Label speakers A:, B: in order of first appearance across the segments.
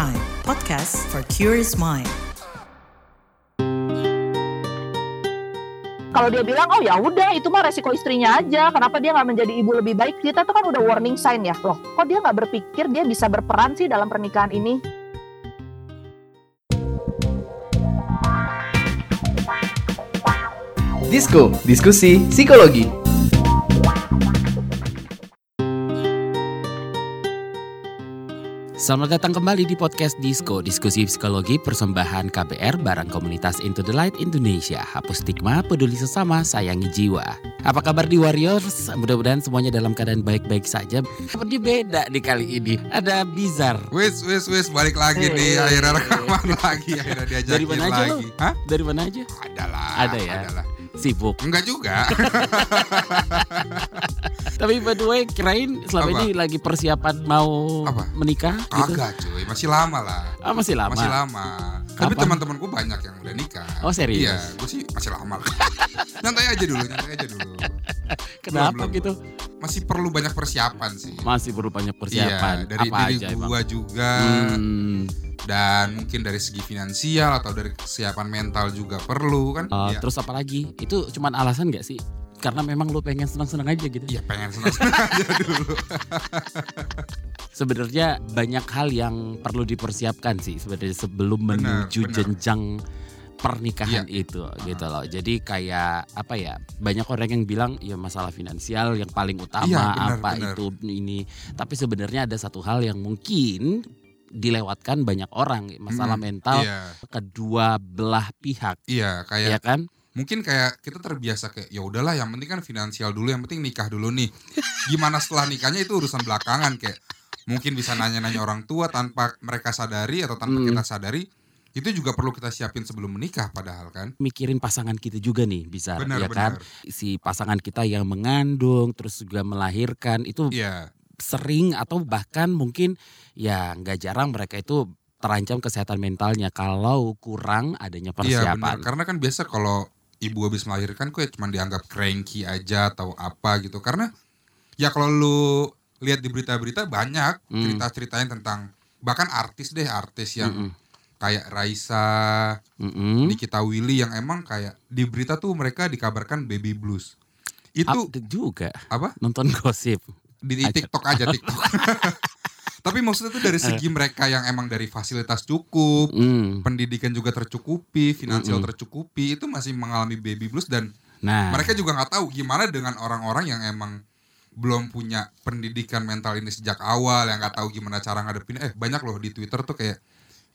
A: Prime, podcast for curious mind.
B: kalau dia bilang oh ya udah itu mah resiko istrinya aja kenapa dia nggak menjadi ibu lebih baik kita tuh kan udah warning sign ya loh kok dia nggak berpikir dia bisa berperan sih dalam pernikahan ini
C: Disko, diskusi psikologi.
D: Selamat datang kembali di podcast Disko, diskusi psikologi persembahan KBR barang komunitas Into the Light Indonesia. Hapus stigma, peduli sesama, sayangi jiwa. Apa kabar di Warriors? Mudah-mudahan semuanya dalam keadaan baik-baik saja. Tapi beda nih kali ini. Ada bizar.
E: Wis, wis, wis, balik lagi nih. Akhirnya rekaman lagi, akhirnya diajakin
D: Dari mana aja
E: lagi. Hah?
D: Dari mana aja?
E: Ada lah.
D: Ada ya?
E: lah.
D: Sibuk.
E: Enggak juga.
D: Tapi by the way, kirain selama
E: Apa?
D: ini lagi persiapan mau
E: Apa?
D: menikah gitu.
E: Kagak cuy, masih lama lah.
D: Ah, masih lama.
E: Masih lama. Tapi teman-temanku banyak yang udah nikah.
D: Oh, serius?
E: Iya, gue sih masih lama. nyantai aja dulu, nyantai aja dulu.
D: Kenapa
E: belum,
D: gitu?
E: Masih perlu banyak persiapan sih.
D: Masih perlu banyak persiapan.
E: Iya, dari
D: Apa
E: diri
D: aja
E: gua juga
D: Hmm.
E: dan mungkin dari segi finansial atau dari kesiapan mental juga perlu kan.
D: Uh,
E: Iya.
D: Terus apa lagi? Itu cuman alasan gak sih? Karena memang lu pengen senang-senang aja gitu.
E: Iya pengen senang-senang aja dulu.
D: Sebenarnya banyak hal yang perlu dipersiapkan sih sebenarnya sebelum
E: Benar,
D: menuju
E: benar.
D: jenjang pernikahan
E: Iya.
D: itu gitu loh. Jadi kayak apa ya? Banyak orang yang bilang ya masalah finansial yang paling utama
E: Iya, benar,
D: apa
E: benar.
D: itu ini. Tapi sebenarnya ada satu hal yang mungkin dilewatkan banyak orang masalah
E: Mm,
D: mental
E: Iya,
D: kedua belah pihak
E: iya kayak
D: ya kan
E: mungkin kayak kita terbiasa kayak ya udahlah yang penting kan finansial dulu yang penting nikah dulu nih gimana setelah nikahnya itu urusan belakangan kayak mungkin bisa nanya-nanya orang tua tanpa mereka sadari atau tanpa
D: Hmm.
E: kita sadari itu juga perlu kita siapin sebelum menikah padahal kan
D: mikirin pasangan kita juga nih bisa
E: benar
D: ya kan
E: benar
D: si pasangan kita yang mengandung terus juga melahirkan itu
E: iya
D: sering atau bahkan mungkin ya nggak jarang mereka itu terancam kesehatan mentalnya kalau kurang adanya
E: iya benar
D: persiapan.
E: karena kan biasa kalau ibu habis melahirkan kok ya cuma dianggap cranky aja atau apa gitu karena ya kalau lu lihat di berita-berita banyak
D: Hmm.
E: cerita-ceritain tentang bahkan artis deh artis yang
D: Mm-mm.
E: Kayak Raisa
D: Mm-mm.
E: Nikita Willy yang emang kayak di berita tuh mereka dikabarkan baby blues. Itu
D: Update juga
E: apa?
D: nonton gosip.
E: Di, di TikTok aja TikTok. Tapi maksudnya tuh dari segi mereka yang emang dari fasilitas cukup,
D: Mm.
E: pendidikan juga tercukupi, finansial
D: Mm-mm.
E: tercukupi, itu masih mengalami baby blues dan
D: Nah,
E: mereka juga nggak tahu gimana dengan orang-orang yang emang belum punya pendidikan mental ini sejak awal, yang nggak tahu gimana cara ngadepin. Eh banyak loh di Twitter tuh kayak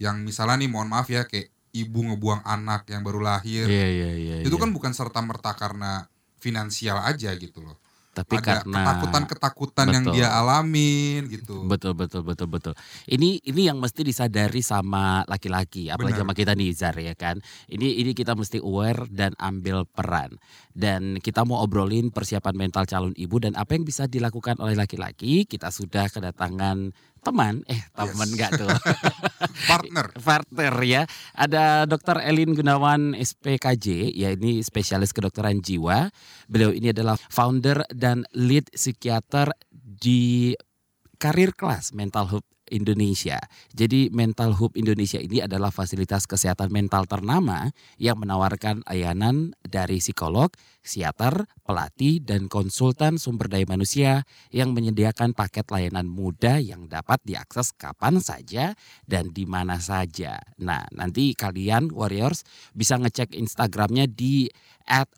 E: yang misalnya nih mohon maaf ya kayak ibu ngebuang anak yang baru lahir.
D: iya iya iya.
E: itu
D: iya.
E: kan bukan serta merta karena finansial aja gitu loh.
D: tapi
E: Ada
D: karena
E: ketakutan-ketakutan yang dia alamin gitu.
D: Betul betul betul betul. Ini ini yang mesti disadari sama laki-laki, apalagi sama kita nih Zar ya kan. Ini ini kita mesti aware dan ambil peran. Dan kita mau obrolin persiapan mental calon ibu dan apa yang bisa dilakukan oleh laki-laki. Kita sudah kedatangan teman, eh teman
E: Yes.
D: enggak tuh.
E: Partner.
D: partner ya. Ada Dr. Elin Gunawan SPKJ, ya ini spesialis kedokteran jiwa. Beliau ini adalah founder dan lead psikiater di Karir Kelas Mental Hub Indonesia. Jadi Mental Hub Indonesia ini adalah fasilitas kesehatan mental ternama yang menawarkan layanan dari psikolog, psikiater, pelatih, dan konsultan sumber daya manusia yang menyediakan paket layanan mudah yang dapat diakses kapan saja dan di mana saja. Nah, nanti kalian Warriors bisa ngecek Instagramnya di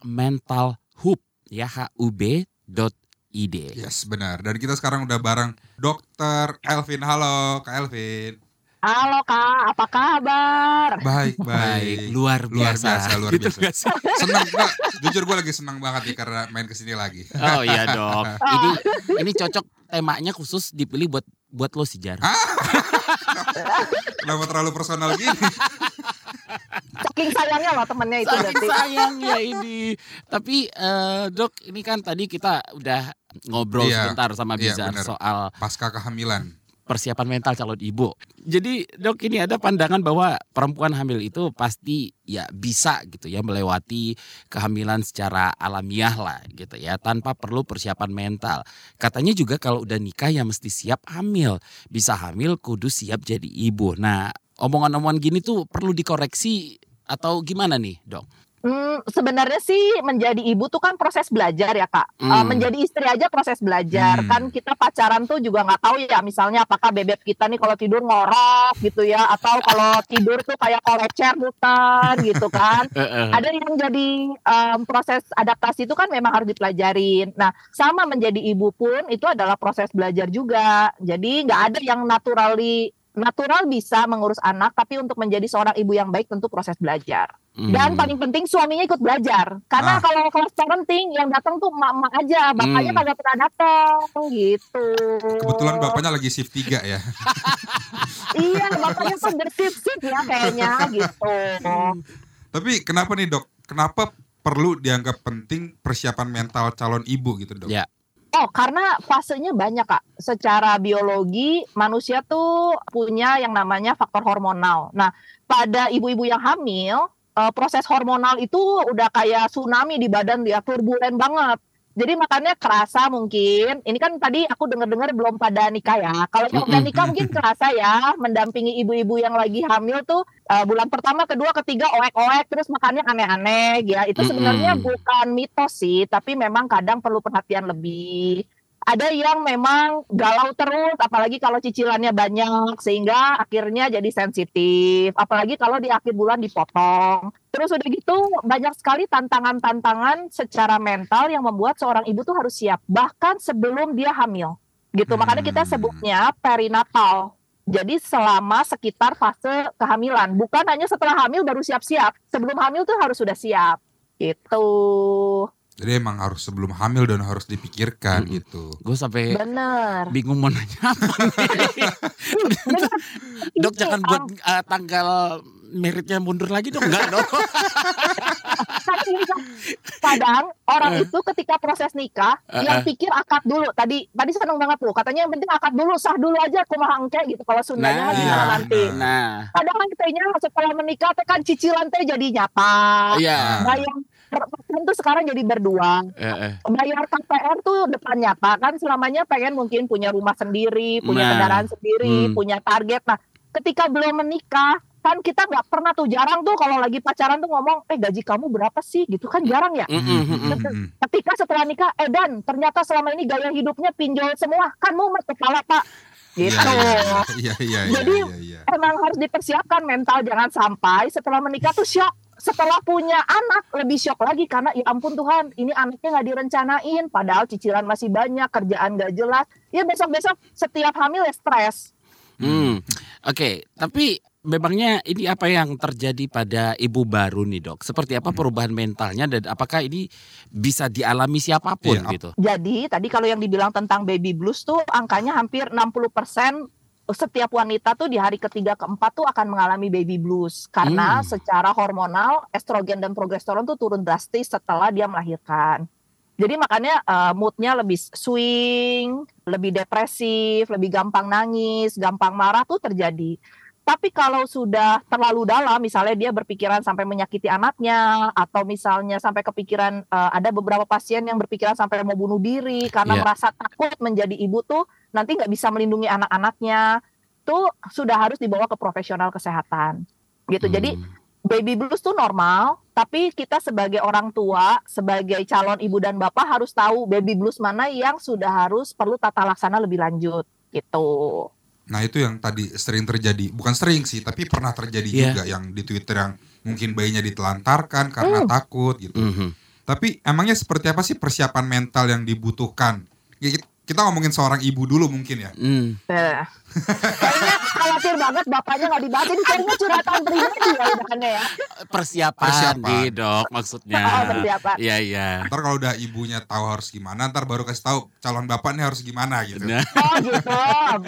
D: @mentalhub ya h u b dot id.
E: Yes, benar. Dan kita sekarang udah bareng Dokter Elvin. Halo, Kak Elvin.
B: halo kak apa kabar
E: Baik,
D: Baik,
E: baik.
D: luar
E: Luar
D: biasa.
E: biasa, luar
D: Gitu
E: biasa. Senang Kak. Jujur gue lagi senang banget nih karena main ke sini lagi.
D: Oh iya dong. Ini ini cocok temanya khusus dipilih buat buat lo sih Jar.
E: Kenapa terlalu personal gini?
B: Saking sayangnya loh temennya itu
D: Saking
B: berarti
D: sayang ya ini. Tapi eh, dok, ini kan tadi kita udah ngobrol
E: Iya,
D: sebentar sama
E: iya,
D: Bizar
E: bener.
D: soal
E: Pasca kehamilan.
D: persiapan mental calon ibu. Jadi dok ini ada pandangan bahwa perempuan hamil itu pasti ya bisa gitu ya melewati kehamilan secara alamiah lah gitu ya tanpa perlu persiapan mental. Katanya juga kalau udah nikah ya mesti siap hamil. Bisa hamil kudu siap jadi ibu. Nah omongan-omongan gini tuh perlu dikoreksi atau gimana nih dok?
B: Hmm, sebenarnya sih menjadi ibu tuh kan proses belajar ya kak. Eh,
D: Hmm.
B: menjadi istri aja proses belajar.
E: Hmm.
B: Kan kita pacaran tuh juga nggak tahu ya. Misalnya apakah bebek kita nih kalau tidur ngorok gitu ya, atau kalau tidur tuh kayak kolecer bukan gitu kan. Ada yang jadi em, proses adaptasi itu kan memang harus dipelajarin. Nah, sama menjadi ibu pun itu adalah proses belajar juga. Jadi nggak ada yang naturally natural bisa mengurus anak, tapi untuk menjadi seorang ibu yang baik tentu proses belajar. Dan
D: Hmm.
B: paling penting suaminya ikut belajar. Karena
E: Ah.
B: kalau kelas parenting yang datang tuh emak-emak aja, bapaknya
D: Hmm.
B: kagak pernah datang gitu.
E: Kebetulan bapaknya lagi shift 3 ya.
B: Iya, bapaknya tuh bersip-sip ya kayaknya gitu.
E: Tapi kenapa nih dok? Kenapa perlu dianggap penting persiapan mental calon ibu gitu dok?
D: Ya.
B: Oh, karena fasenya banyak kak. Secara biologi manusia tuh punya yang namanya faktor hormonal. Nah, pada ibu-ibu yang hamil, eh, proses hormonal itu udah kayak tsunami di badan dia, turbulen banget. Jadi makanya kerasa mungkin, ini kan tadi aku dengar-dengar belum pada nikah ya. Kalau yang udah nikah mungkin kerasa ya, mendampingi ibu-ibu yang lagi hamil tuh eh, bulan pertama, kedua, ketiga oek-oek, terus makannya aneh-aneh ya. Itu sebenarnya bukan mitos sih, tapi memang kadang perlu perhatian lebih. Ada yang memang galau terus, apalagi kalau cicilannya banyak, sehingga akhirnya jadi sensitif. Apalagi kalau di akhir bulan dipotong. Terus udah gitu banyak sekali tantangan-tantangan secara mental yang membuat seorang ibu tuh harus siap, bahkan sebelum dia hamil. Gitu, makanya kita
E: Hmm.
B: sebutnya perinatal. Jadi selama sekitar fase kehamilan, bukan hanya setelah hamil baru siap-siap. Sebelum hamil tuh harus sudah siap. Gitu.
E: Jadi emang harus sebelum hamil dan harus dipikirkan
D: Mm-mm.
E: gitu.
D: Gue sampai
B: Bener.
D: bingung mau nanya apa. Dok jangan buat uh, tanggal meritnya mundur lagi dong enggak dong.
B: Tapi kadang orang
D: Eh.
B: itu ketika proses nikah
D: Eh,
B: yang pikir akad dulu tadi tadi seneng banget tuh katanya yang penting akad dulu sah dulu aja kumaha engke gitu kalau Sundanya
D: Nah,
E: iya,
B: nanti
E: nah.
B: Kadang kan kitanya setelah menikah kan cicilan teh jadi nyapa
D: iya.
B: bayar persen tuh sekarang jadi berdua
D: Eh, eh.
B: bayar KPR tuh depan nyata kan selamanya pengen mungkin punya rumah sendiri punya
D: Nah,
B: kendaraan sendiri
D: hmm.
B: punya target nah ketika belum menikah kan kita nggak pernah tuh jarang tuh kalau lagi pacaran tuh ngomong eh gaji kamu berapa sih gitu kan jarang ya
D: mm-mm. Mm-mm.
B: ketika setelah nikah eh dan ternyata selama ini gaya hidupnya pinjol semua kan mumet kepala pak gitu
E: Iya, iya, iya, iya,
B: Jadi,
E: iya, iya.
B: emang harus dipersiapkan mental jangan sampai setelah menikah tuh shock setelah punya anak lebih shock lagi karena ya ampun Tuhan ini anaknya nggak direncanain padahal cicilan masih banyak kerjaan gak jelas ya besok besok setiap hamil ya stres
D: Hmm. Oke, tapi memangnya ini apa yang terjadi pada ibu baru nih dok? Seperti apa perubahan mentalnya dan apakah ini bisa dialami siapa
E: pun ap-
D: gitu?
B: jadi tadi kalau yang dibilang tentang baby blues tuh angkanya hampir 60% setiap wanita tuh di hari ketiga keempat tuh akan mengalami baby blues karena
D: Hmm.
B: secara hormonal estrogen dan progesteron tuh turun drastis setelah dia melahirkan. Jadi makanya eh, moodnya lebih swing, lebih depresif, lebih gampang nangis, gampang marah tuh terjadi. Tapi kalau sudah terlalu dalam, misalnya dia berpikiran sampai menyakiti anaknya, atau misalnya sampai kepikiran eh, ada beberapa pasien yang berpikiran sampai mau bunuh diri karena
D: Iya.
B: merasa takut menjadi ibu tuh nanti nggak bisa melindungi anak-anaknya, tuh sudah harus dibawa ke profesional kesehatan. Gitu. Jadi
D: Hmm.
B: baby blues tuh normal, tapi kita sebagai orang tua, sebagai calon ibu dan bapak harus tahu baby blues mana yang sudah harus perlu tata laksana lebih lanjut gitu.
E: Nah itu yang tadi sering terjadi, bukan sering sih, tapi pernah terjadi
D: Iya.
E: juga yang di Twitter yang mungkin bayinya ditelantarkan karena
B: Hmm.
E: takut gitu.
D: Mhm.
E: Tapi emangnya seperti apa sih persiapan mental yang dibutuhkan? Ya, kita- ngomongin seorang ibu dulu mungkin ya.
D: Hmm.
B: Nah, kayaknya khawatir banget bapaknya nggak dibahas. Jadi kayaknya curhatan pribadi ya udahannya ya.
D: Persiapan,
E: Persiapan.
D: nih dok maksudnya.
B: Oh, persiapan.
D: Iya iya.
E: Ntar kalau udah ibunya tahu harus gimana, ntar baru kasih tahu calon bapaknya harus gimana gitu.
D: Nah,
B: Oh gitu,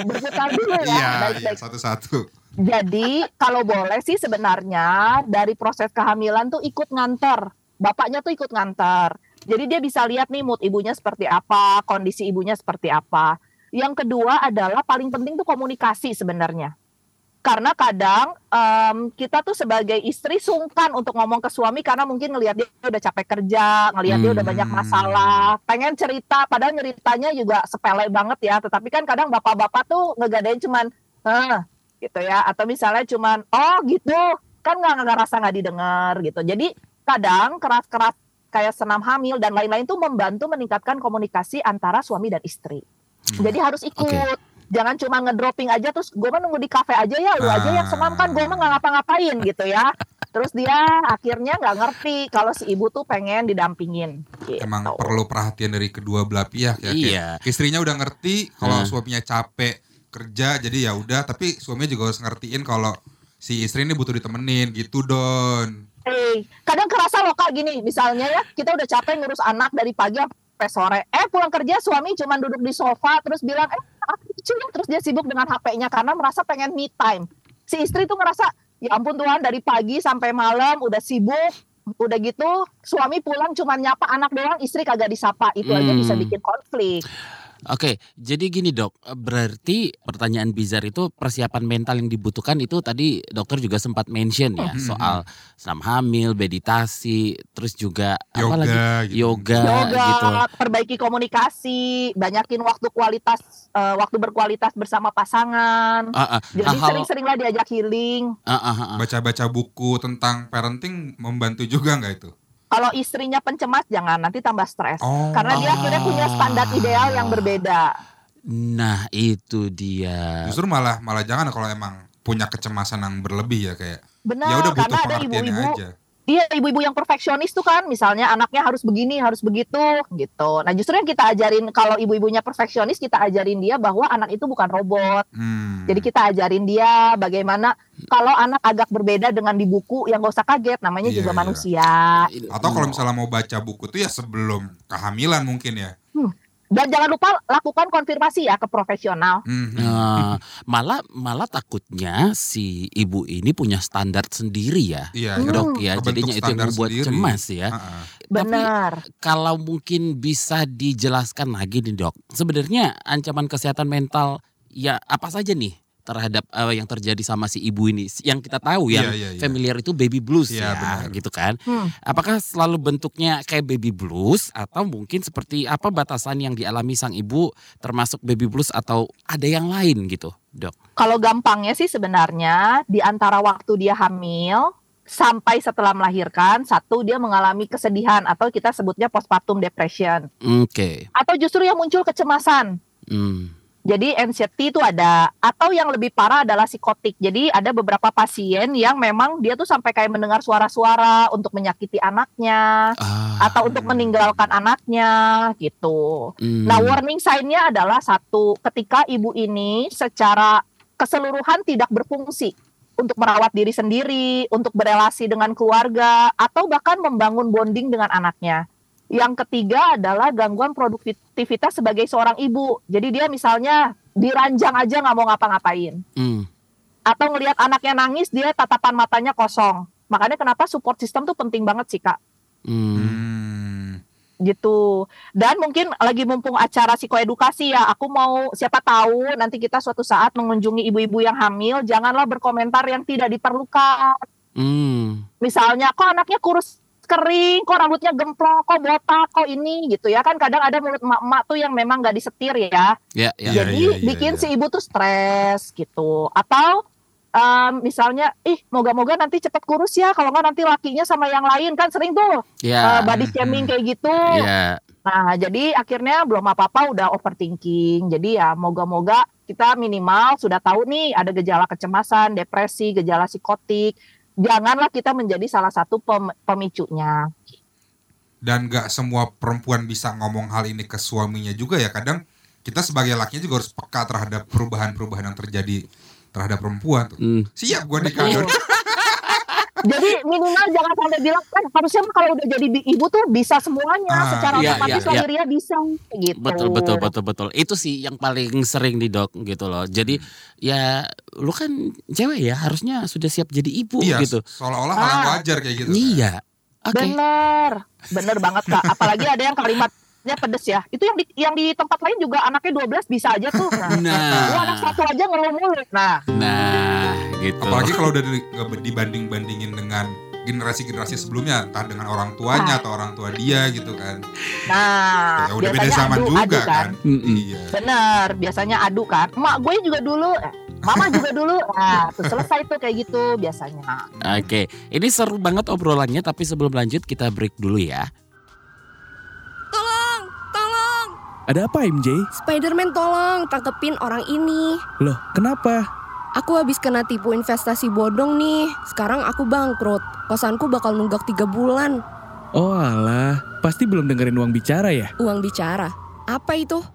B: berputar dulu ya.
E: Iya, iya satu-satu.
B: Jadi kalau boleh sih sebenarnya dari proses kehamilan tuh ikut nganter. Bapaknya tuh ikut nganter. Jadi dia bisa lihat nih mood ibunya seperti apa, kondisi ibunya seperti apa. Yang kedua adalah paling penting tuh komunikasi sebenarnya. Karena kadang em, kita tuh sebagai istri sungkan untuk ngomong ke suami karena mungkin ngelihat dia udah capek kerja, ngelihat dia udah
D: Hmm.
B: banyak masalah, pengen cerita, padahal ceritanya juga sepele banget ya. Tetapi kan kadang bapak-bapak tuh ngegadain cuman, eh, gitu ya, atau misalnya cuman, oh gitu, kan nggak nggak rasa nggak didengar gitu. Jadi kadang keras-keras kayak senam hamil dan lain-lain tuh membantu meningkatkan komunikasi antara suami dan istri. Jadi harus ikut.
D: Oke.
B: Jangan cuma ngedropping aja terus gue mah nunggu di kafe aja ya, lu aja yang senam kan gue mah nggak ngapa-ngapain gitu ya. Terus dia akhirnya nggak ngerti kalau si ibu tuh pengen didampingin. Gitu.
E: Emang perlu perhatian dari kedua belah pihak ya.
D: Iya.
E: Kayak Istrinya udah ngerti kalau
D: Hmm.
E: suaminya capek kerja jadi ya udah tapi suaminya juga harus ngertiin kalau si istri ini butuh ditemenin gitu Don.
B: Eh, kadang kerasa loh kak gini, misalnya ya kita udah capek ngurus anak dari pagi sampai sore. Eh pulang kerja suami cuma duduk di sofa terus bilang, eh aku lucu ya." terus dia sibuk dengan HP-nya karena merasa pengen me time. Si istri tuh ngerasa, ya ampun Tuhan dari pagi sampai malam udah sibuk, udah gitu suami pulang cuma nyapa anak doang, istri kagak disapa. Itu aja
D: Hmm.
B: bisa bikin konflik.
D: Oke, jadi gini dok, berarti pertanyaan bizar itu persiapan mental yang dibutuhkan itu tadi dokter juga sempat mention ya
E: Hmm.
D: soal senam hamil, meditasi, terus juga apa
E: Yoga
D: lagi
E: gitu.
D: yoga,
B: Yoga,
D: gitu.
B: perbaiki komunikasi, banyakin waktu kualitas, eh, waktu berkualitas bersama pasangan.
D: Ah, ah,
B: Jadi
D: hal-hal-
B: sering-seringlah diajak healing.
D: ah, ah, ah, ah.
E: Baca-baca buku tentang parenting membantu juga nggak itu?
B: Kalau istrinya pencemas jangan nanti tambah stres.
E: Oh.
B: Karena dia akhirnya punya standar ideal yang berbeda.
D: Nah itu dia.
E: Justru malah malah jangan kalau emang punya kecemasan yang berlebih ya kayak
B: Benar,
E: ya udah butuh
B: karena ada ibu-ibu
E: aja.
B: Iya, ibu-ibu yang perfeksionis tuh kan, misalnya anaknya harus begini, harus begitu, gitu. Nah, justru yang kita ajarin kalau ibu-ibunya perfeksionis, kita ajarin dia bahwa anak itu bukan robot.
E: Hmm.
B: Jadi kita ajarin dia bagaimana kalau anak agak berbeda dengan di buku, yang gak usah kaget, namanya
E: Iya,
B: juga
E: iya.
B: manusia.
E: Atau kalau misalnya mau baca buku tuh ya sebelum kehamilan mungkin ya.
B: Dan jangan lupa lakukan konfirmasi ya ke profesional.
E: Hmm.
D: Nah, malah malah takutnya si ibu ini punya standar sendiri ya,
E: Iya,
B: Hmm.
D: dok ya.
E: Kebentuk
D: Jadinya itu yang membuat
E: sendiri.
D: cemas ya. Tapi
B: Benar.
D: kalau mungkin bisa dijelaskan lagi nih dok, sebenarnya ancaman kesehatan mental ya apa saja nih terhadap eh, yang terjadi sama si ibu ini? Yang kita tahu yang
E: iya, iya.
D: familiar itu baby blues
E: Iya,
D: ya,
E: benar.
D: gitu kan?
B: Hmm.
D: Apakah selalu bentuknya kayak baby blues atau mungkin seperti apa batasan yang dialami sang ibu termasuk baby blues atau ada yang lain gitu, dok?
B: Kalau gampangnya sih sebenarnya di antara waktu dia hamil sampai setelah melahirkan, satu dia mengalami kesedihan atau kita sebutnya postpartum depression.
D: Oke.
B: Atau justru yang muncul kecemasan.
D: Hmm.
B: Jadi anxiety itu ada atau yang lebih parah adalah psikotik. Jadi ada beberapa pasien yang memang dia tuh sampai kayak mendengar suara-suara untuk menyakiti anaknya
D: Ah,
B: atau untuk meninggalkan anaknya gitu.
D: hmm.
B: Nah, warning sign-nya adalah satu, ketika ibu ini secara keseluruhan tidak berfungsi untuk merawat diri sendiri, untuk berelasi dengan keluarga, atau bahkan membangun bonding dengan anaknya. Yang ketiga adalah gangguan produktivitas sebagai seorang ibu. Jadi dia misalnya diranjang aja nggak mau ngapa-ngapain.
D: Hmm.
B: Atau ngelihat anaknya nangis, dia tatapan matanya kosong. Makanya kenapa support system tuh penting banget sih, Kak.
D: Hmm.
E: Hmm.
B: gitu. Dan mungkin lagi mumpung acara psikoedukasi ya, aku mau siapa tahu nanti kita suatu saat mengunjungi ibu-ibu yang hamil, janganlah berkomentar yang tidak diperlukan.
D: Hmm.
B: Misalnya, kok anaknya kurus kering, kok rambutnya gemplok, kok botak, kok ini gitu ya. Kan kadang ada mulut emak-emak tuh yang memang gak disetir ya.
D: Ya, ya.
E: Iya,
B: Jadi
E: iya, iya,
B: bikin
E: iya.
B: si ibu tuh stres gitu. Atau em, misalnya, ih moga-moga nanti cepet kurus ya, kalau nggak nanti lakinya sama yang lain kan sering tuh
D: Ya.
B: eh, body shaming kayak gitu.
D: Ya.
B: Nah, jadi akhirnya belum apa-apa udah overthinking. Jadi ya moga-moga kita minimal sudah tahu nih ada gejala kecemasan, depresi, gejala psikotik. Janganlah kita menjadi salah satu pem- pemicunya.
E: Dan gak semua perempuan bisa ngomong hal ini ke suaminya juga ya. Kadang kita sebagai lakinya juga harus peka terhadap perubahan-perubahan yang terjadi terhadap perempuan tuh.
D: Hmm.
E: Siap gua nikah.
B: Jadi minimal jangan sampai bilang kan harusnya kalau udah jadi ibu tuh bisa semuanya
E: Ah,
B: secara
D: iya,
B: otomatis
D: iya, iya.
B: lahirnya bisa gitu.
D: Betul betul betul betul. Itu sih yang paling sering di dok gitu loh. Jadi ya lu kan cewek ya harusnya sudah siap jadi ibu
E: Iya,
D: gitu.
E: seolah-olah hal yang
B: Ah.
E: wajar kayak gitu.
D: Iya. Oke.
B: Bener, bener banget kak. Apalagi ada yang kalimatnya anaknya pedes ya. Itu yang di yang di tempat lain juga anaknya 12 bisa aja tuh. Nah,
D: Nah.
B: lu anak satu aja ngeluh mulu. Nah,
D: Nah, gitu.
E: Apalagi kalau udah di- dibanding-bandingin dengan generasi-generasi sebelumnya, entah dengan orang tuanya atau orang tua dia gitu kan.
B: nah
E: ya udah beda zaman
B: adu,
E: juga
B: adu
E: kan.
D: Mm-mm.
E: Iya.
B: Bener, biasanya adu kan. Mak gue juga dulu, eh, mama juga dulu. Nah, tuh selesai tuh kayak gitu biasanya.
D: Oke, ini seru banget obrolannya tapi sebelum lanjut kita break dulu ya.
F: Tolong, tolong.
G: Ada apa MJ?
F: Spiderman tolong tangkepin orang ini.
G: Loh, kenapa?
F: Aku habis kena tipu investasi bodong nih. Sekarang aku bangkrut. Kosanku bakal nunggak tiga bulan.
G: Oh alah, pasti belum dengerin uang bicara ya?
F: Uang bicara. Apa itu?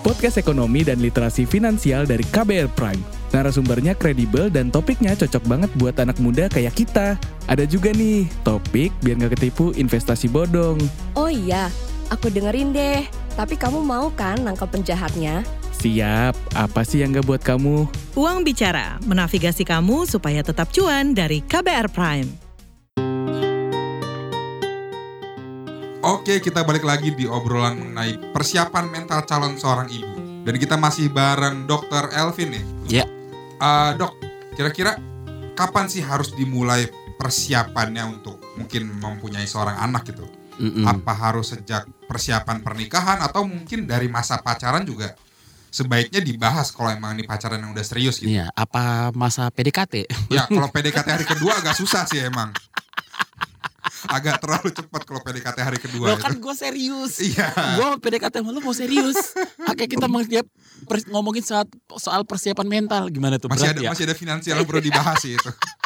G: Podcast ekonomi dan literasi finansial dari KBR Prime. Narasumbernya kredibel dan topiknya cocok banget buat anak muda kayak kita. Ada juga nih, topik biar nggak ketipu investasi bodong.
F: Oh iya, aku dengerin deh. Tapi kamu mau kan nangkep penjahatnya?
G: Siap, apa sih yang nggak buat kamu?
A: Uang Bicara, menavigasi kamu supaya tetap cuan dari KBR Prime.
E: Oke, kita balik lagi di obrolan mengenai persiapan mental calon seorang ibu. Dan kita masih bareng Dr. Elvin nih.
D: Ya.
E: Eh, dok, kira-kira kapan sih harus dimulai persiapannya untuk mungkin mempunyai seorang anak gitu?
D: Mm-mm.
E: Apa harus sejak persiapan pernikahan atau mungkin dari masa pacaran juga sebaiknya dibahas kalau emang ini pacaran yang udah serius gitu.
D: Iya, apa masa PDKT?
E: Ya kalau PDKT hari kedua agak susah sih emang. Agak terlalu cepat kalau PDKT hari kedua
D: Lo kan gue serius.
E: Iya.
D: Gue PDKT sama lu mau serius. Oke kita per- ngomongin soal, soal persiapan mental gimana tuh
E: Masih
D: berat
E: ada
D: ya?
E: masih ada finansial yang perlu dibahas sih itu.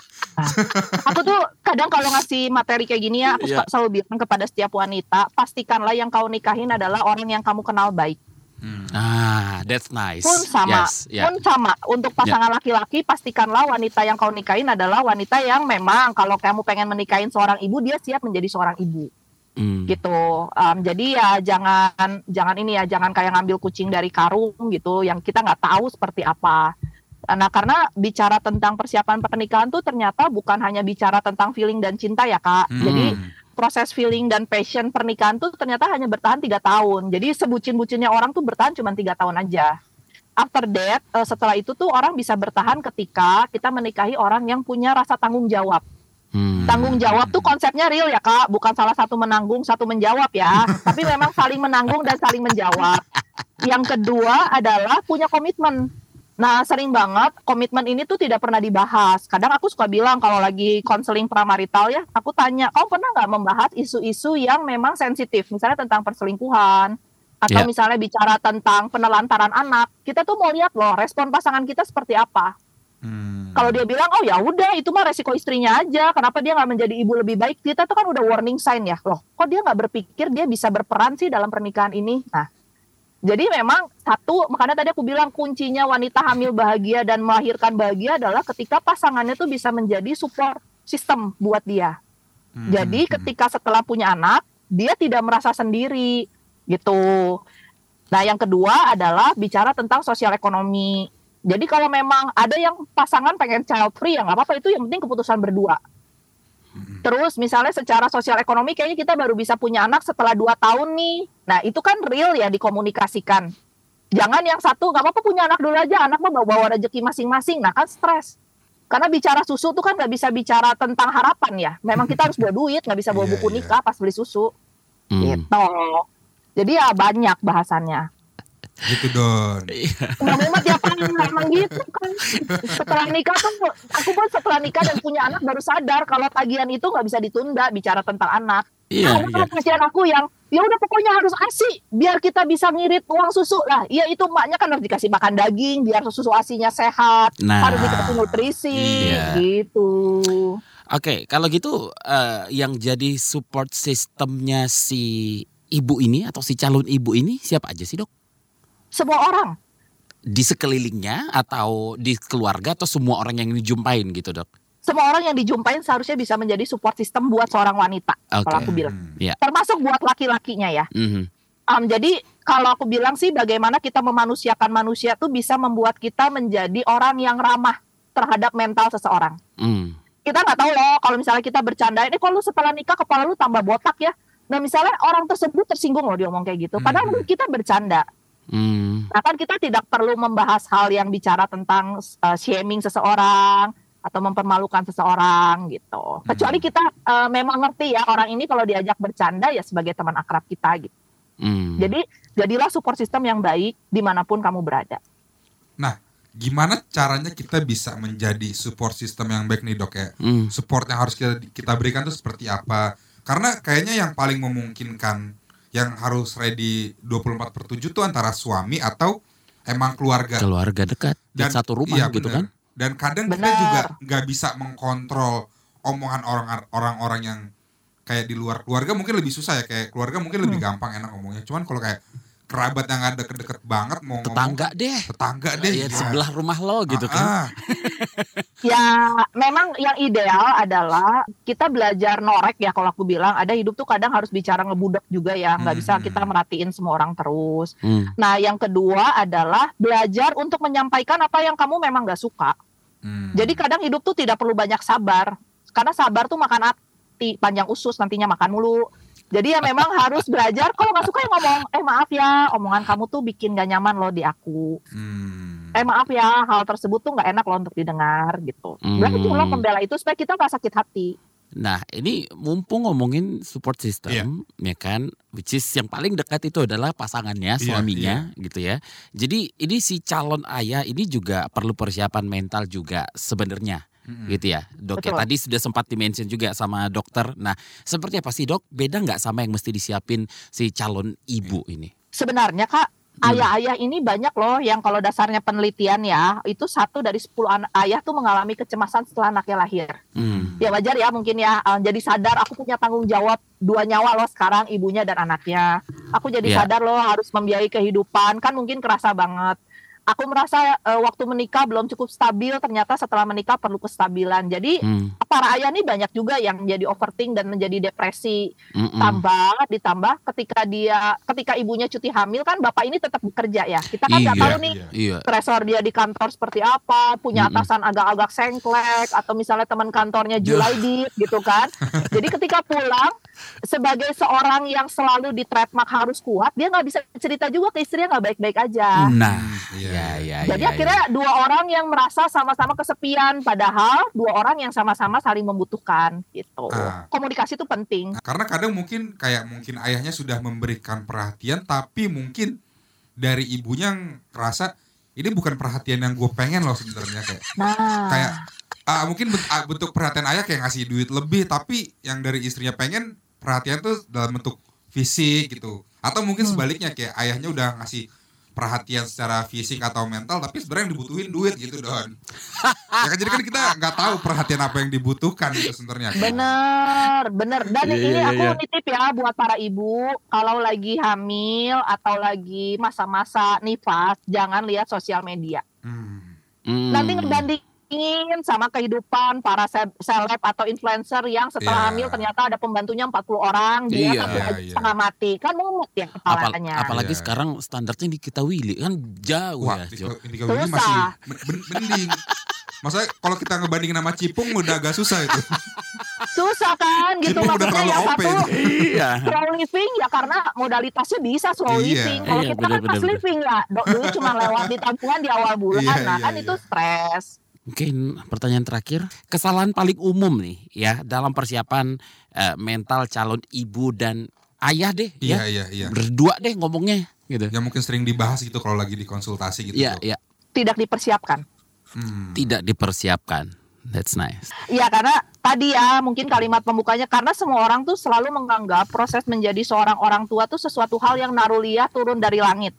B: Aku tuh kadang kalau ngasih materi kayak gini ya, aku suka selalu bilang kepada setiap wanita, pastikanlah yang kau nikahin adalah orang yang kamu kenal baik.
E: Hmm.
D: Ah, that's nice.
B: Pun sama,
D: Yes, ya.
B: pun sama. Untuk pasangan laki-laki, pastikanlah wanita yang kau nikahin adalah wanita yang memang kalau kamu pengen menikahin seorang ibu, dia siap menjadi seorang ibu.
D: Hmm.
B: gitu. Em, jadi ya jangan jangan ini ya jangan kayak ngambil kucing dari karung gitu yang kita nggak tahu seperti apa. Nah karena bicara tentang persiapan pernikahan tuh ternyata bukan hanya bicara tentang feeling dan cinta ya kak.
E: Hmm.
B: Jadi proses feeling dan passion pernikahan tuh ternyata hanya bertahan tiga tahun. Jadi sebucin-bucinnya orang tuh bertahan cuma tiga tahun aja. After that, eh, setelah itu tuh orang bisa bertahan ketika kita menikahi orang yang punya rasa tanggung jawab.
D: Hmm.
B: Tanggung jawab tuh konsepnya real ya kak, bukan salah satu menanggung, satu menjawab ya. Tapi memang saling menanggung dan saling menjawab. Yang kedua adalah punya komitmen. Nah sering banget komitmen ini tuh tidak pernah dibahas. Kadang aku suka bilang kalau lagi konseling pramarital ya, aku tanya, kamu pernah nggak membahas isu-isu yang memang sensitif, misalnya tentang perselingkuhan, atau
D: Ya.
B: misalnya bicara tentang penelantaran anak. Kita tuh mau lihat loh respon pasangan kita seperti apa.
E: Hmm.
B: Kalau dia bilang, oh ya udah itu mah resiko istrinya aja. Kenapa dia nggak menjadi ibu lebih baik? Kita tuh kan udah warning sign ya. Loh, kok dia nggak berpikir dia bisa berperan sih dalam pernikahan ini? Nah, jadi memang satu, makanya tadi aku bilang kuncinya wanita hamil bahagia dan melahirkan bahagia adalah ketika pasangannya tuh bisa menjadi support system buat dia.
E: Hmm.
B: Jadi ketika setelah punya anak, dia tidak merasa sendiri gitu. Nah, yang kedua adalah bicara tentang sosial ekonomi. Jadi kalau memang ada yang pasangan pengen child free ya nggak apa-apa itu yang penting keputusan berdua. Terus misalnya secara sosial ekonomi kayaknya kita baru bisa punya anak setelah dua tahun nih. Nah itu kan real ya dikomunikasikan. Jangan yang satu nggak apa-apa punya anak dulu aja, anak mah bawa, rezeki masing-masing. Nah kan stres. Karena bicara susu tuh kan nggak bisa bicara tentang harapan ya. Memang kita harus bawa duit, nggak bisa bawa
E: Iya,
B: buku
E: iya.
B: nikah pas beli susu.
D: Hmm.
B: Gitu. Jadi ya banyak bahasannya.
E: Gitu Don.
B: Nggak memang tiap hari emang gitu kan. Setelah nikah tuh, aku pun setelah nikah dan punya anak baru sadar kalau tagihan itu nggak bisa ditunda bicara tentang anak.
D: Iya,
B: Nah,
D: iya.
B: pasien aku yang ya udah pokoknya harus ASI biar kita bisa ngirit uang susu lah. Iya itu emaknya kan harus dikasih makan daging biar susu asinya sehat,
D: Nah.
B: harus dikasih nutrisi
D: Iya.
B: gitu.
D: Oke, kalau gitu eh, yang jadi support sistemnya si ibu ini atau si calon ibu ini siapa aja sih dok?
B: Semua orang
D: Di sekelilingnya atau di keluarga atau semua orang yang dijumpain gitu dok?
B: semua orang yang dijumpain seharusnya bisa menjadi support system buat seorang wanita
D: Oke.
B: kalau aku bilang.
E: Hmm.
D: Ya.
B: Termasuk buat laki-lakinya ya.
D: Mhm.
B: Um, jadi kalau aku bilang sih bagaimana kita memanusiakan manusia tuh bisa membuat kita menjadi orang yang ramah terhadap mental seseorang.
D: Hmm.
B: Kita nggak tahu loh kalau misalnya kita bercanda, ini kalau lu setelah nikah kepala lu tambah botak ya. Nah misalnya orang tersebut tersinggung loh dia ngomong kayak gitu. Padahal
E: Hmm.
B: menurut kita bercanda.
D: Hmm.
B: Nah kan kita tidak perlu membahas hal yang bicara tentang uh, shaming seseorang atau mempermalukan seseorang gitu. Kecuali kita uh, memang ngerti ya orang ini kalau diajak bercanda ya sebagai teman akrab kita gitu.
D: Hmm.
B: Jadi jadilah support system yang baik di mana pun kamu berada.
E: Nah, gimana caranya kita bisa menjadi support system yang baik nih dok ya?
D: Hmm.
E: Support yang harus kita kita berikan tuh seperti apa? Karena kayaknya yang paling memungkinkan yang harus ready 24 per 7 tuh antara suami atau emang keluarga.
D: keluarga dekat dan satu rumah
E: iya,
D: gitu
E: bener.
D: kan
E: Dan kadang kita
B: Benar.
E: juga nggak bisa mengkontrol omongan orang orang-orang yang kayak di luar keluarga mungkin lebih susah ya kayak keluarga mungkin lebih
B: Hmm.
E: gampang enak ngomongnya. Cuman kalau kayak kerabat yang ada deket-deket banget mau
D: tetangga deh
E: ngomong tetangga deh
D: ya,
E: ya.
D: sebelah rumah lo gitu kan
E: Ah, ah.
B: Ya memang yang ideal adalah kita belajar norek ya kalau aku bilang ada hidup tuh kadang harus bicara ngebudek juga ya nggak bisa
E: Hmm.
B: kita merhatiin semua orang terus.
D: Hmm.
B: Nah yang kedua adalah belajar untuk menyampaikan apa yang kamu memang gak suka.
E: Hmm.
B: Jadi kadang hidup tuh tidak perlu banyak sabar karena sabar tuh makan hati panjang usus nantinya makan mulu. Jadi ya memang harus belajar kalau nggak suka ya ngomong eh maaf ya omongan kamu tuh bikin gak nyaman loh di aku.
E: Hmm.
B: eh maaf ya hal tersebut tuh nggak enak loh untuk didengar gitu. Berarti
D: Hmm.
B: lo membela itu supaya kita nggak sakit hati.
D: Nah, ini mumpung ngomongin support system, ya kan, which is yang paling dekat itu adalah pasangannya,
E: Iya,
D: suaminya, gitu ya. Jadi ini si calon ayah ini juga perlu persiapan mental juga sebenarnya,
E: Mm-mm.
D: gitu ya, dok. Ya
B: Betul.
D: tadi sudah sempat dimention juga sama dokter. Nah, seperti apa sih dok? Beda nggak sama yang mesti disiapin si calon ibu ini?
B: Sebenarnya kak
D: Hmm.
B: ayah-ayah ini banyak loh yang kalau dasarnya penelitian ya itu satu dari 10 anak ayah tuh mengalami kecemasan setelah anaknya lahir.
D: Hmm.
B: Ya wajar ya mungkin ya eh, jadi sadar aku punya tanggung jawab dua nyawa loh sekarang ibunya dan anaknya. Aku jadi
D: Iya.
B: sadar loh harus membiayai kehidupan kan mungkin kerasa banget. Aku merasa eh, waktu menikah belum cukup stabil ternyata setelah menikah perlu kestabilan. Jadi
D: Hmm.
B: para ayah nih banyak juga yang menjadi overthink dan menjadi depresi
D: Mm-mm.
B: tambah ditambah ketika dia ketika ibunya cuti hamil kan bapak ini tetap bekerja ya kita kan nggak
D: Iya,
B: tahu nih
E: iya.
B: Stresor dia di kantor seperti apa punya
D: Mm-mm.
B: atasan agak-agak sengklek atau misalnya teman kantornya Julaidit gitu kan jadi ketika pulang sebagai seorang yang selalu di trademark harus kuat dia nggak bisa cerita juga ke istrinya nggak baik-baik aja.
D: Nah,
E: Iya,
D: ya, ya,
B: jadi
D: ya,
B: akhirnya dua orang yang merasa sama-sama kesepian padahal dua orang yang sama-sama saling membutuhkan gitu.
E: Ah.
B: komunikasi itu penting.
E: Karena kadang mungkin kayak mungkin ayahnya sudah memberikan perhatian tapi mungkin dari ibunya yang kerasa ini bukan perhatian yang gue pengen loh sebenarnya kayak.
B: Nah.
E: Kayak ah, mungkin ah, bentuk perhatian ayah kayak ngasih duit lebih tapi yang dari istrinya pengen perhatian tuh dalam bentuk fisik gitu atau mungkin
B: Hmm.
E: sebaliknya kayak ayahnya udah ngasih perhatian secara fisik atau mental tapi sebenarnya yang dibutuhin duit gitu don ya kan jadi kan kita nggak tahu perhatian apa yang dibutuhkan gitu sebenarnya
B: Bener, bener. Dan
D: Iya,
B: ini
D: iya,
B: aku
D: iya.
B: nitip ya buat para ibu, kalau lagi hamil atau lagi masa-masa nifas, jangan lihat sosial media.
E: Hmm.
D: Hmm.
B: Nanti ngebandingin sama kehidupan para se- seleb atau influencer yang setelah
E: Iya.
B: hamil ternyata ada pembantunya 40 orang, dia
D: Iya,
B: satu aja
E: iya.
B: setengah mati. Kan mumet ya
D: Apal-
B: kepalanya.
D: apalagi
E: Iya.
D: sekarang standarnya di kita Willy kan jauh
E: Wah,
D: ya.
E: ini
B: Susah.
E: masih men- men- mending. Maksudnya kalau kita ngebandingin sama Cipung udah agak susah itu.
B: Susah kan gitu
E: Cipung udah
B: maksudnya
E: terlalu
B: yang satu
E: itu.
D: Iya.
B: slow living ya karena modalitasnya bisa slow
E: Iya.
B: living. Kalau
D: Iya,
B: kita kan
D: benar,
B: fast
D: benar,
B: living ya, dok dulu cuma lewat di tabungan di awal bulan,
E: Iya,
B: nah
E: iya,
B: kan
E: iya.
B: itu stres.
D: Mungkin pertanyaan terakhir, kesalahan paling umum nih ya dalam persiapan eh, mental calon ibu dan ayah deh ya.
E: Iya, iya, iya.
D: Berdua deh ngomongnya gitu.
E: Yang mungkin sering dibahas gitu kalau lagi di konsultasi gitu.
D: Iya, iya,
B: Tidak dipersiapkan.
E: Hmm.
D: tidak dipersiapkan. That's nice.
B: Iya karena tadi ya mungkin kalimat pembukanya karena semua orang tuh selalu menganggap proses menjadi seorang orang tua tuh sesuatu hal yang naruliah turun dari langit.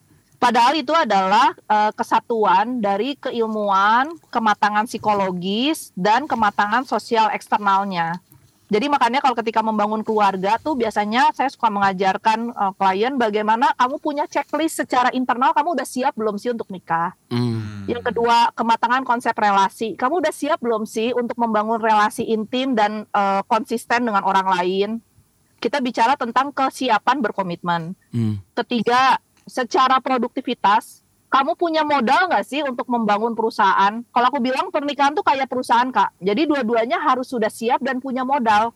B: Padahal itu adalah eh, kesatuan dari keilmuan, kematangan psikologis dan kematangan sosial eksternalnya. Jadi makanya kalau ketika membangun keluarga tuh biasanya saya suka mengajarkan eh, klien bagaimana kamu punya checklist secara internal kamu udah siap belum sih untuk nikah.
D: Hmm.
B: Yang kedua, kematangan konsep relasi. Kamu udah siap belum sih untuk membangun relasi intim dan eh, konsisten dengan orang lain? Kita bicara tentang kesiapan berkomitmen.
D: Hmm.
B: Ketiga, secara produktivitas, kamu punya modal nggak sih untuk membangun perusahaan? Kalau aku bilang pernikahan tuh kayak perusahaan kak. Jadi dua-duanya harus sudah siap dan punya modal.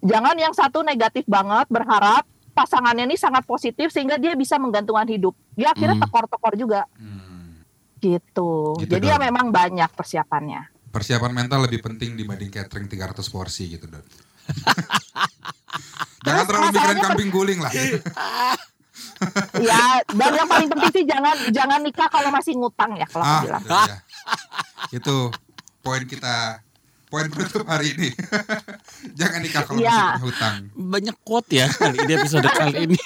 B: Jangan yang satu negatif banget berharap pasangannya ini sangat positif sehingga dia bisa menggantungkan hidup. Dia akhirnya
D: Hmm.
B: tekor-tekor juga
E: Hmm.
B: gitu.
E: Gitu
B: Jadi ya
E: dong.
B: memang banyak persiapannya.
E: Persiapan mental lebih penting dibanding catering 300 porsi gitu, Don. Jangan terlalu mikirin kambing guling lah.
B: ya, dan yang paling penting sih jangan jangan nikah kalau masih ngutang ya kalau
E: ah,
B: bilang.
E: itu dia. Itu poin kita poin penutup hari ini. Jangan nikah kalau
B: Iya.
E: masih hutang.
D: Banyak quote ya kali ini episode kali ini.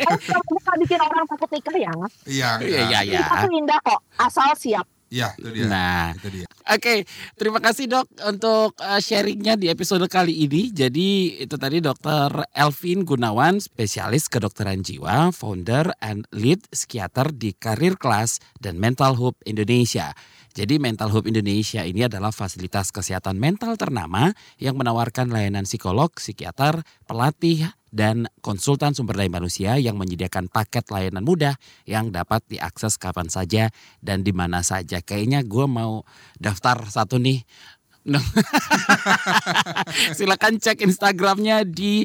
B: Kalau bikin orang takut nikah ya.
E: Iya,
D: Iya, iya, iya.
B: Nikah tuh indah kok, asal siap.
E: Iya, itu dia.
D: Nah.
E: itu dia.
D: Oke, terima kasih dok untuk uh, sharingnya di episode kali ini. Jadi itu tadi dokter Elvin Gunawan, spesialis kedokteran jiwa, founder and lead psikiater di Karir Kelas dan Mental Hub Indonesia. Jadi Mental Hub Indonesia ini adalah fasilitas kesehatan mental ternama yang menawarkan layanan psikolog, psikiater, pelatih, dan konsultan sumber daya manusia yang menyediakan paket layanan mudah yang dapat diakses kapan saja dan di mana saja. Kayaknya gue mau daftar satu nih. Silakan cek Instagramnya di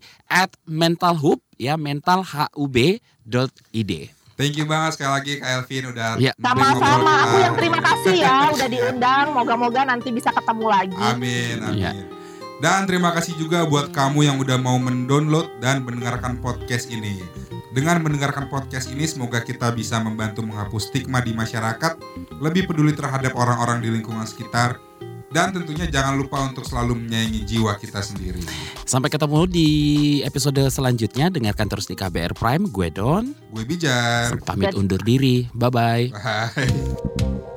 D: @mentalhub ya mentalhub.id.
E: Thank you banget sekali lagi Kak Elvin udah
D: Iya.
E: ngobrol
B: Sama-sama, aku yang terima kasih ya udah diundang. Moga-moga nanti bisa ketemu lagi.
E: Amin, amin.
D: Iya.
E: Dan terima kasih juga buat kamu yang udah mau mendownload dan mendengarkan podcast ini. Dengan mendengarkan podcast ini, semoga kita bisa membantu menghapus stigma di masyarakat, lebih peduli terhadap orang-orang di lingkungan sekitar, dan tentunya jangan lupa untuk selalu menyayangi jiwa kita sendiri.
D: Sampai ketemu di episode selanjutnya. Dengarkan terus di KBR Prime. Gue Don.
E: Gue Bijar.
D: Pamit undur diri. Bye-bye.
E: Bye.